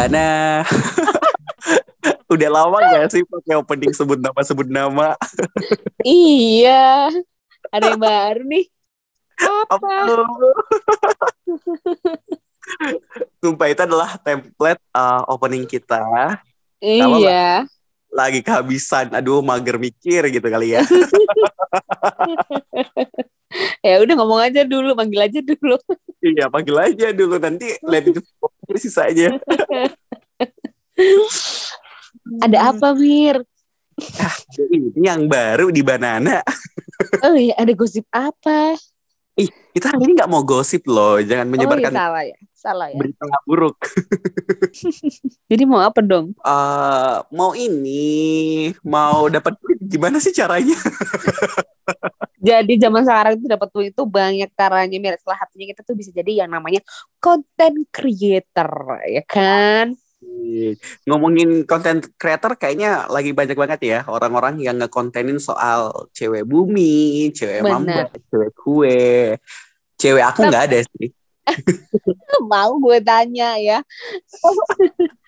Indana. Udah lama gak sih pakai opening sebut nama sebut nama? iya. Ada yang baru nih. Apa? Sumpah itu adalah template uh, opening kita. Iya. Lagi kehabisan. Aduh, mager mikir gitu kali ya. ya udah ngomong aja dulu, panggil aja dulu. iya, panggil aja dulu. Nanti lihat itu sisanya. Ada apa, Mir? Ah, ini yang baru di Banana. oh iya, ada gosip apa? Ih, kita hari ini nggak mau gosip loh. Jangan menyebarkan oh, iya, salah ya. Salah ya. berita buruk. Jadi mau apa dong? Uh, mau ini, mau dapat gimana sih caranya? jadi zaman sekarang itu dapat duit itu banyak caranya. Mir. Salah satunya kita tuh bisa jadi yang namanya content creator, ya kan? Ngomongin konten creator kayaknya lagi banyak banget ya orang-orang yang ngekontenin soal cewek bumi, cewek mamba, cewek kue. Cewek aku nggak ada sih. Mau gue tanya ya.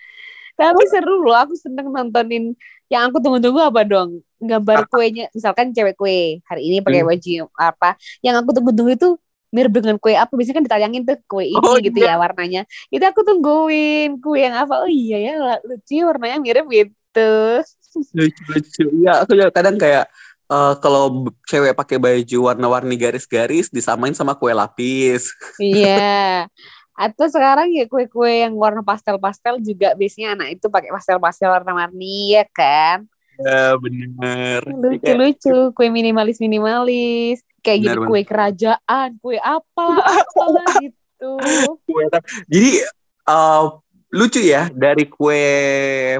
Tapi seru loh, aku seneng nontonin. Yang aku tunggu-tunggu apa dong? Gambar kuenya, misalkan cewek kue hari ini pakai hmm. baju apa? Yang aku tunggu-tunggu itu mirip dengan kue apa biasanya kan ditayangin tuh kue ini oh, gitu iya. ya warnanya itu aku tungguin kue yang apa oh iya ya lucu warnanya mirip gitu lucu lucu ya aku juga kadang kayak uh, kalau cewek pakai baju warna-warni garis-garis disamain sama kue lapis iya atau sekarang ya kue-kue yang warna pastel-pastel juga biasanya anak itu pakai pastel-pastel warna-warni ya kan Ya bener. Lucu-lucu, kue minimalis-minimalis. Kayak bener, gitu kue kerajaan, kue apa, apa gitu. Jadi uh, lucu ya dari kue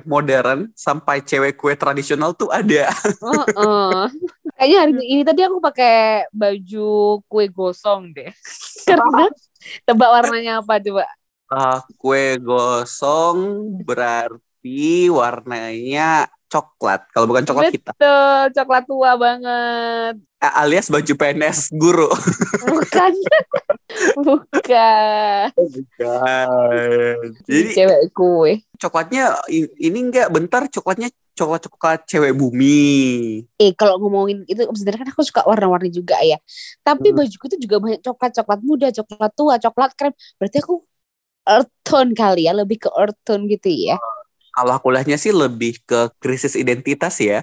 modern sampai cewek kue tradisional tuh ada. Uh -uh. Kayaknya hari ini tadi aku pakai baju kue gosong deh. Karena tebak warnanya apa coba? Uh, kue gosong berarti warnanya coklat. Kalau bukan coklat kita. Betul, coklat tua banget. Alias baju PNS guru. Bukan. Bukan. Bukan. Jadi cewek kue. Coklatnya ini enggak bentar coklatnya coklat-coklat cewek bumi. Eh kalau ngomongin itu sebenarnya kan aku suka warna-warni juga ya. Tapi hmm. bajuku itu juga banyak coklat-coklat muda, coklat tua, coklat krem. Berarti aku earth tone kali ya, lebih ke earth tone gitu ya. Kalau kuliahnya sih lebih ke krisis identitas ya.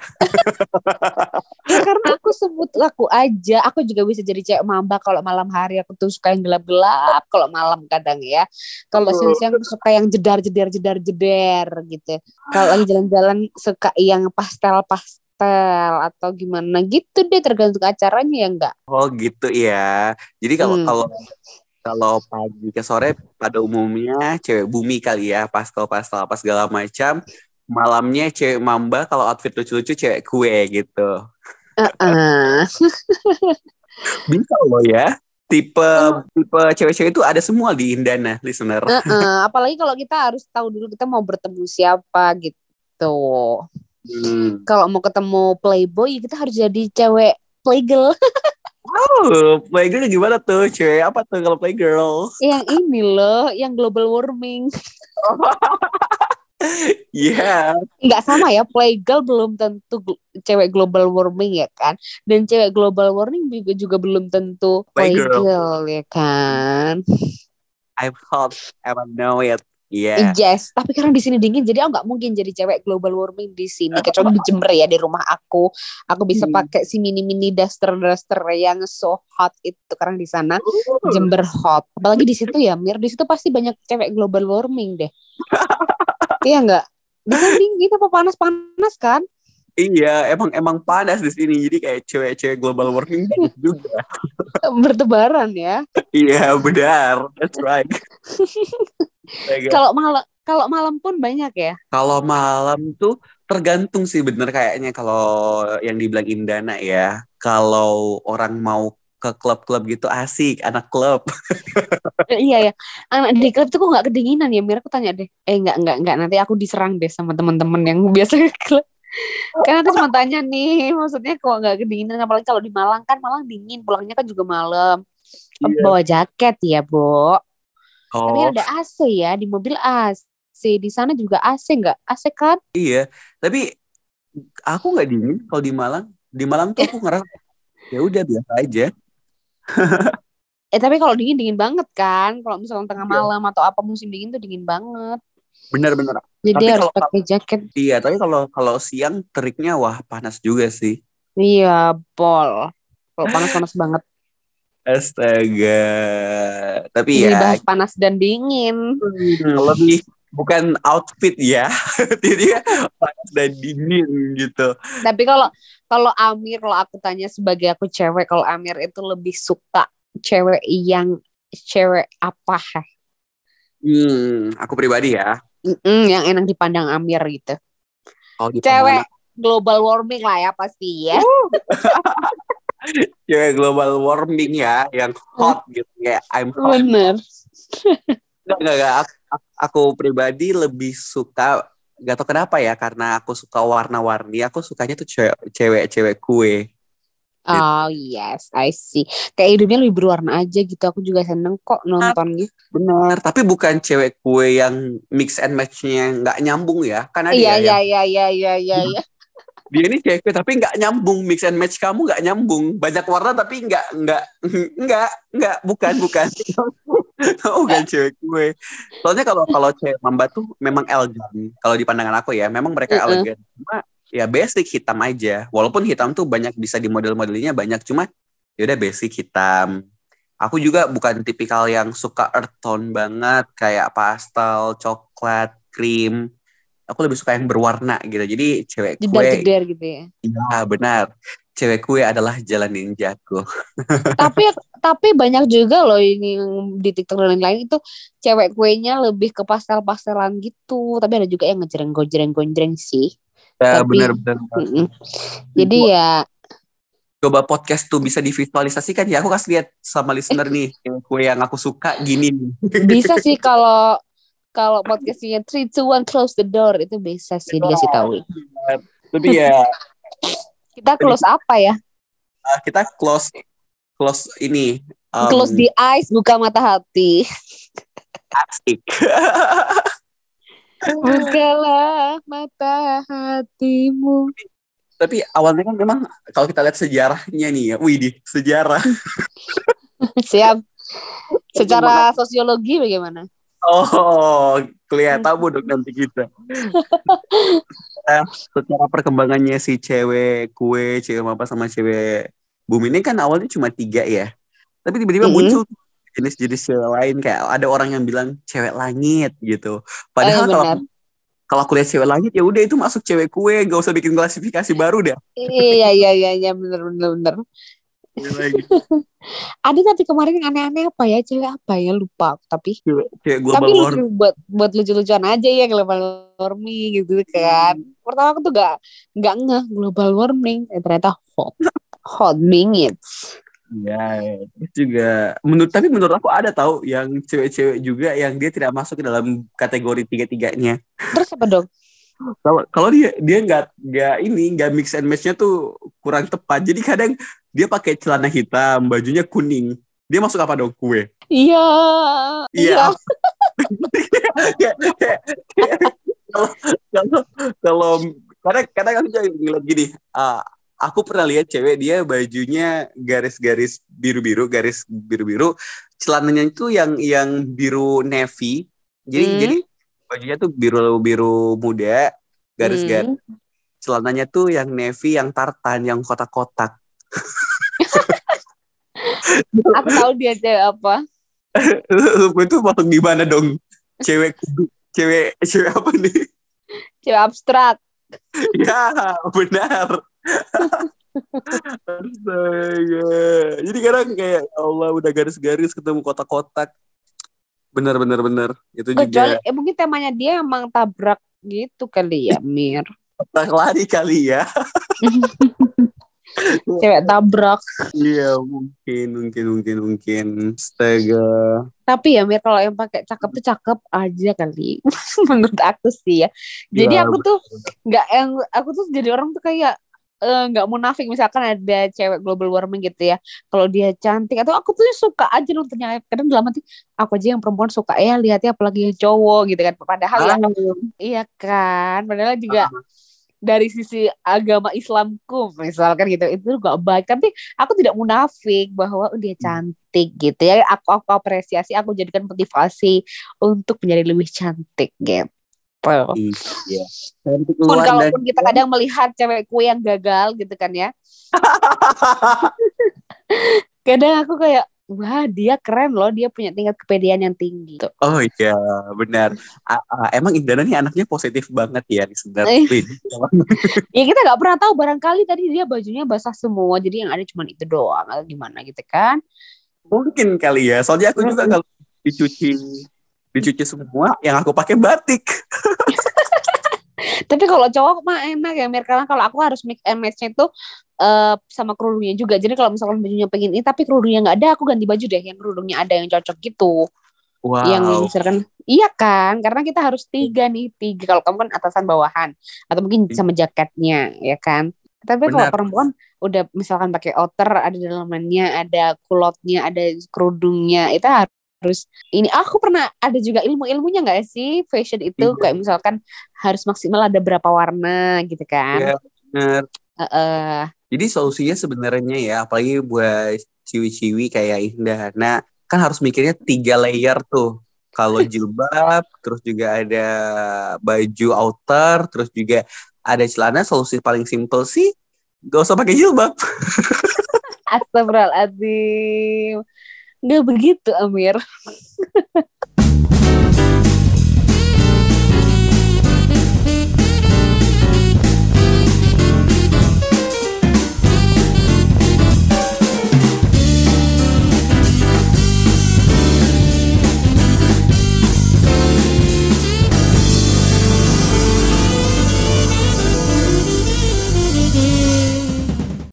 ya karena aku sebut aku aja, aku juga bisa jadi cewek mamba kalau malam hari aku tuh suka yang gelap-gelap, kalau malam kadang ya. Kalau siang-siang aku suka yang jedar-jedar jedar-jedar gitu. Kalau lagi jalan-jalan suka yang pastel-pastel atau gimana gitu deh tergantung acaranya ya enggak. Oh gitu ya. Jadi kalau hmm. kalau kalau pagi ke sore pada umumnya cewek bumi kali ya pastel-pastel apa segala macam malamnya cewek mamba kalau outfit lucu-lucu cewek kue gitu uh-uh. bisa loh ya tipe uh. tipe cewek-cewek itu ada semua di Indana listener uh-uh. apalagi kalau kita harus tahu dulu kita mau bertemu siapa gitu hmm. kalau mau ketemu playboy kita harus jadi cewek playgirl Oh, playgirl gimana tuh? Cewek apa tuh kalau playgirl? Yang ini loh, yang global warming. Iya. yeah. Nggak sama ya, playgirl belum tentu cewek global warming ya kan. Dan cewek global warming juga juga belum tentu playgirl, playgirl ya kan. I've hot, I don't know it. Yeah. Yes, tapi karena di sini dingin jadi aku nggak mungkin jadi cewek global warming di sini kecuali di Jember ya di rumah aku. Aku bisa hmm. pakai si mini mini duster duster yang so hot itu karena di sana. Jember hot. Apalagi di situ ya Mir, di situ pasti banyak cewek global warming deh. iya nggak? Di sana dingin apa panas-panas kan? Iya, emang emang panas di sini. Jadi kayak cewek-cewek global warming juga. Bertebaran ya. iya, benar. That's right. Kalau malam kalau malam pun banyak ya. Kalau malam tuh tergantung sih bener kayaknya kalau yang dibilang Indana ya. Kalau orang mau ke klub-klub gitu asik anak klub. Iya ya anak di klub tuh kok nggak kedinginan ya Mir? Aku tanya deh. Eh nggak nggak nggak. Nanti aku diserang deh sama teman-teman yang biasa ke klub. Kan aku cuma tanya nih maksudnya kok nggak kedinginan? Apalagi kalau di Malang kan Malang dingin pulangnya kan juga malam. Iya. bawa jaket ya Bo. Oh. Tapi ada AC ya di mobil. AC di sana juga AC nggak? AC kan? Iya, tapi aku nggak dingin kalau di Malang. Di Malang tuh aku ngerasa ya udah biasa aja. eh tapi kalau dingin dingin banget kan kalau misalnya tengah Iya. malam atau apa musim dingin tuh dingin banget Bener-bener. jadi Tapi harus kalau- pakai jaket Iya, tapi kalau kalau siang teriknya wah panas juga sih. iya bol kalau panas panas banget Astaga. Tapi ini ya bahas panas dan dingin hmm, lebih bukan outfit ya. Jadi panas dan dingin gitu. tapi kalau kalau Amir kalau aku tanya sebagai aku cewek kalau Amir itu lebih suka cewek yang cewek apa Hmm, aku pribadi ya. Mm-mm, yang enak dipandang Amir gitu di cewek global warming lah ya pasti ya cewek global warming ya, yang hot gitu ya. I'm hot. bener Enggak, enggak, enggak. Aku, pribadi lebih suka gak tau kenapa ya karena aku suka warna-warni aku sukanya tuh cewek cewek-cewek kue Oh yes, I see. Kayak hidupnya lebih berwarna aja gitu. Aku juga seneng kok nontonnya. bener tapi bukan cewek kue yang mix and matchnya nggak nyambung ya karena Iya dia iya yang- iya iya iya iya. iya. dia ini cewek kue tapi nggak nyambung mix and match kamu nggak nyambung banyak warna tapi nggak nggak nggak nggak bukan bukan oh bukan cewek kue soalnya kalau kalau cewek mamba tuh memang elegan. Kalau di pandangan aku ya memang mereka Mm-mm. elegan. Cuma ya basic hitam aja. Walaupun hitam tuh banyak bisa di model-modelnya banyak cuma ya udah basic hitam. Aku juga bukan tipikal yang suka earth tone banget kayak pastel coklat krim. Aku lebih suka yang berwarna gitu. Jadi cewek kue Jedar-jedar gitu ya. ya benar cewek kue adalah jalan ninjaku tapi tapi banyak juga loh ini yang di TikTok dan lain-lain itu cewek kuenya lebih ke pastel-pastelan gitu. Tapi ada juga yang ngejreng-gonjreng-gonjreng sih. ya Tapi- benar-benar Mm-mm. Jadi ya coba podcast tuh bisa divisualisasikan ya aku kasih lihat sama listener nih cewek kue yang aku suka gini nih bisa sih kalau kalau podcastnya three two one close the door itu bisa sih dikasih tahu. tapi ya Kita close apa ya? uh, kita close close ini um, Close the eyes, buka mata hati. asik. Bukalah mata hatimu. tapi awalnya kan memang kalau kita lihat sejarahnya nih ya wih di sejarah Siap. Secara sosiologi bagaimana? oh kelihatan dong nanti kita Eh, secara perkembangannya si cewek kue cewek apa sama cewek bumi ini kan awalnya cuma tiga ya tapi tiba-tiba Mhm. muncul jenis-jenis cewek lain kayak ada orang yang bilang cewek langit gitu padahal iya, kalau kalau aku lihat cewek langit ya udah itu masuk cewek kue gak usah bikin klasifikasi baru dah Iya iya iya iya benar benar benar. Lagi. Ada tapi kemarin yang aneh-aneh apa ya cewek apa ya lupa aku tapi cewek, cewek tapi lucu buat buat lucu-lucuan aja ya global warming gitu kan. Pertama aku tuh gak gak ngeh global warming eh, ternyata hot hot minutes. ya juga menurut tapi menurut aku ada tahu yang cewek-cewek juga yang dia tidak masuk ke dalam kategori tiga-tiganya Terus apa dong? Kalau kalau dia dia nggak nggak ini nggak mix and matchnya tuh kurang tepat. Jadi kadang dia pakai celana hitam bajunya kuning. Dia masuk apa dong? Kue. Iya. iya. Kayak- kalau kalau kadang kadang aku ngeliat gini ah, aku pernah lihat cewek dia bajunya garis-garis biru-biru garis biru-biru. Celananya itu yang yang biru navy. Jadi Hmm. jadi bajunya tuh biru biru muda garis-garis Hmm. celananya tuh yang navy yang tartan yang kotak-kotak Aku tahu dia cewek apa. itu masuk di mana dong cewek cewek cewek apa nih Cewek abstrak. ya benar Astaga. Jadi kadang kayak ya Allah udah garis-garis ketemu kotak-kotak. Bener bener bener. Itu Kecuali juga eh, mungkin temanya dia emang tabrak gitu kali ya, Mir. kotak lari kali ya. Cewek tabrak. Iya mungkin mungkin mungkin mungkin. Astaga. Tapi ya Mir kalau yang pakai cakep tuh cakep aja kali. Menurut aku sih ya. Jadi Iya, aku tuh nggak yang aku tuh jadi orang tuh kayak nggak uh, munafik misalkan ada cewek global warming gitu ya. Kalau dia cantik atau aku tuh suka aja nontonnya. Kadang dalam hati aku aja yang perempuan suka ya lihatnya apalagi yang cowok gitu kan. Padahal ya iya kan? Padahal juga uh. dari sisi agama Islamku misalkan gitu itu gak baik. Tapi aku tidak munafik bahwa oh, dia hmm. cantik gitu ya. Aku aku apresiasi aku jadikan motivasi untuk menjadi lebih cantik gitu Iya. Pun kalaupun kita kadang melihat cewekku yang gagal gitu kan ya. kadang aku kayak wah dia keren loh dia punya tingkat kepedean yang tinggi. Oh iya benar. A -a, emang Indana nih anaknya positif banget ya sebenarnya. ya kita nggak pernah tahu barangkali tadi dia bajunya basah semua jadi yang ada cuma itu doang atau gimana gitu kan? Mungkin kali ya. Soalnya aku juga kalau dicuci dicuci semua yang aku pakai batik. Tapi kalau cowok mah enak ya Mir. Karena kalau aku harus mix and match-nya itu uh, sama kerudungnya juga. Jadi kalau misalkan bajunya pengen ini tapi kerudungnya nggak ada aku ganti baju deh yang kerudungnya ada yang cocok gitu. Wow. yang misalkan iya kan? Karena kita harus tiga nih tiga. Kalau kamu kan atasan bawahan atau mungkin iya. sama jaketnya ya kan? Tapi kalau perempuan udah misalkan pakai outer ada dalamannya ada kulotnya ada kerudungnya itu harus harus ini aku pernah ada juga ilmu-ilmunya nggak sih? Fashion itu iya. kayak misalkan harus maksimal ada berapa warna gitu kan? Iya benar. Uh, uh. jadi solusinya sebenarnya ya apalagi buat ciwi-ciwi kayak Indah nah kan harus mikirnya tiga layer tuh. Kalau jilbab terus juga ada baju outer terus juga ada celana solusi paling simple sih gak usah pakai jilbab. Astagfirullahaladzim Nggak begitu Amir